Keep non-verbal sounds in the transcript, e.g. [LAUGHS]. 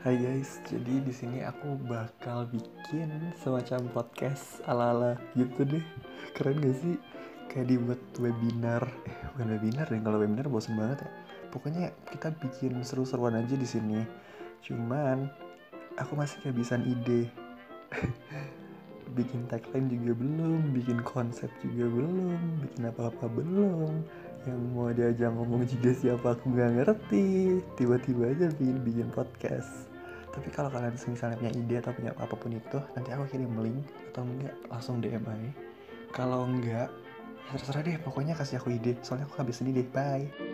guys, jadi di sini aku bakal bikin semacam podcast ala-ala gitu deh. Keren gak sih? Kayak dibuat webinar. Eh, bukan webinar deh, kalau webinar bosen banget ya. Pokoknya kita bikin seru-seruan aja di sini. Cuman aku masih kehabisan ide. [LAUGHS] bikin tagline juga belum, bikin konsep juga belum, bikin apa-apa belum. Yang mau diajak ngomong juga siapa aku nggak ngerti. Tiba-tiba aja bikin bikin podcast. Tapi kalau kalian misalnya punya ide atau punya apa pun itu, nanti aku kirim link atau enggak langsung DM aja. Kalau enggak, ya terserah deh. Pokoknya kasih aku ide. Soalnya aku habis ide. Bye.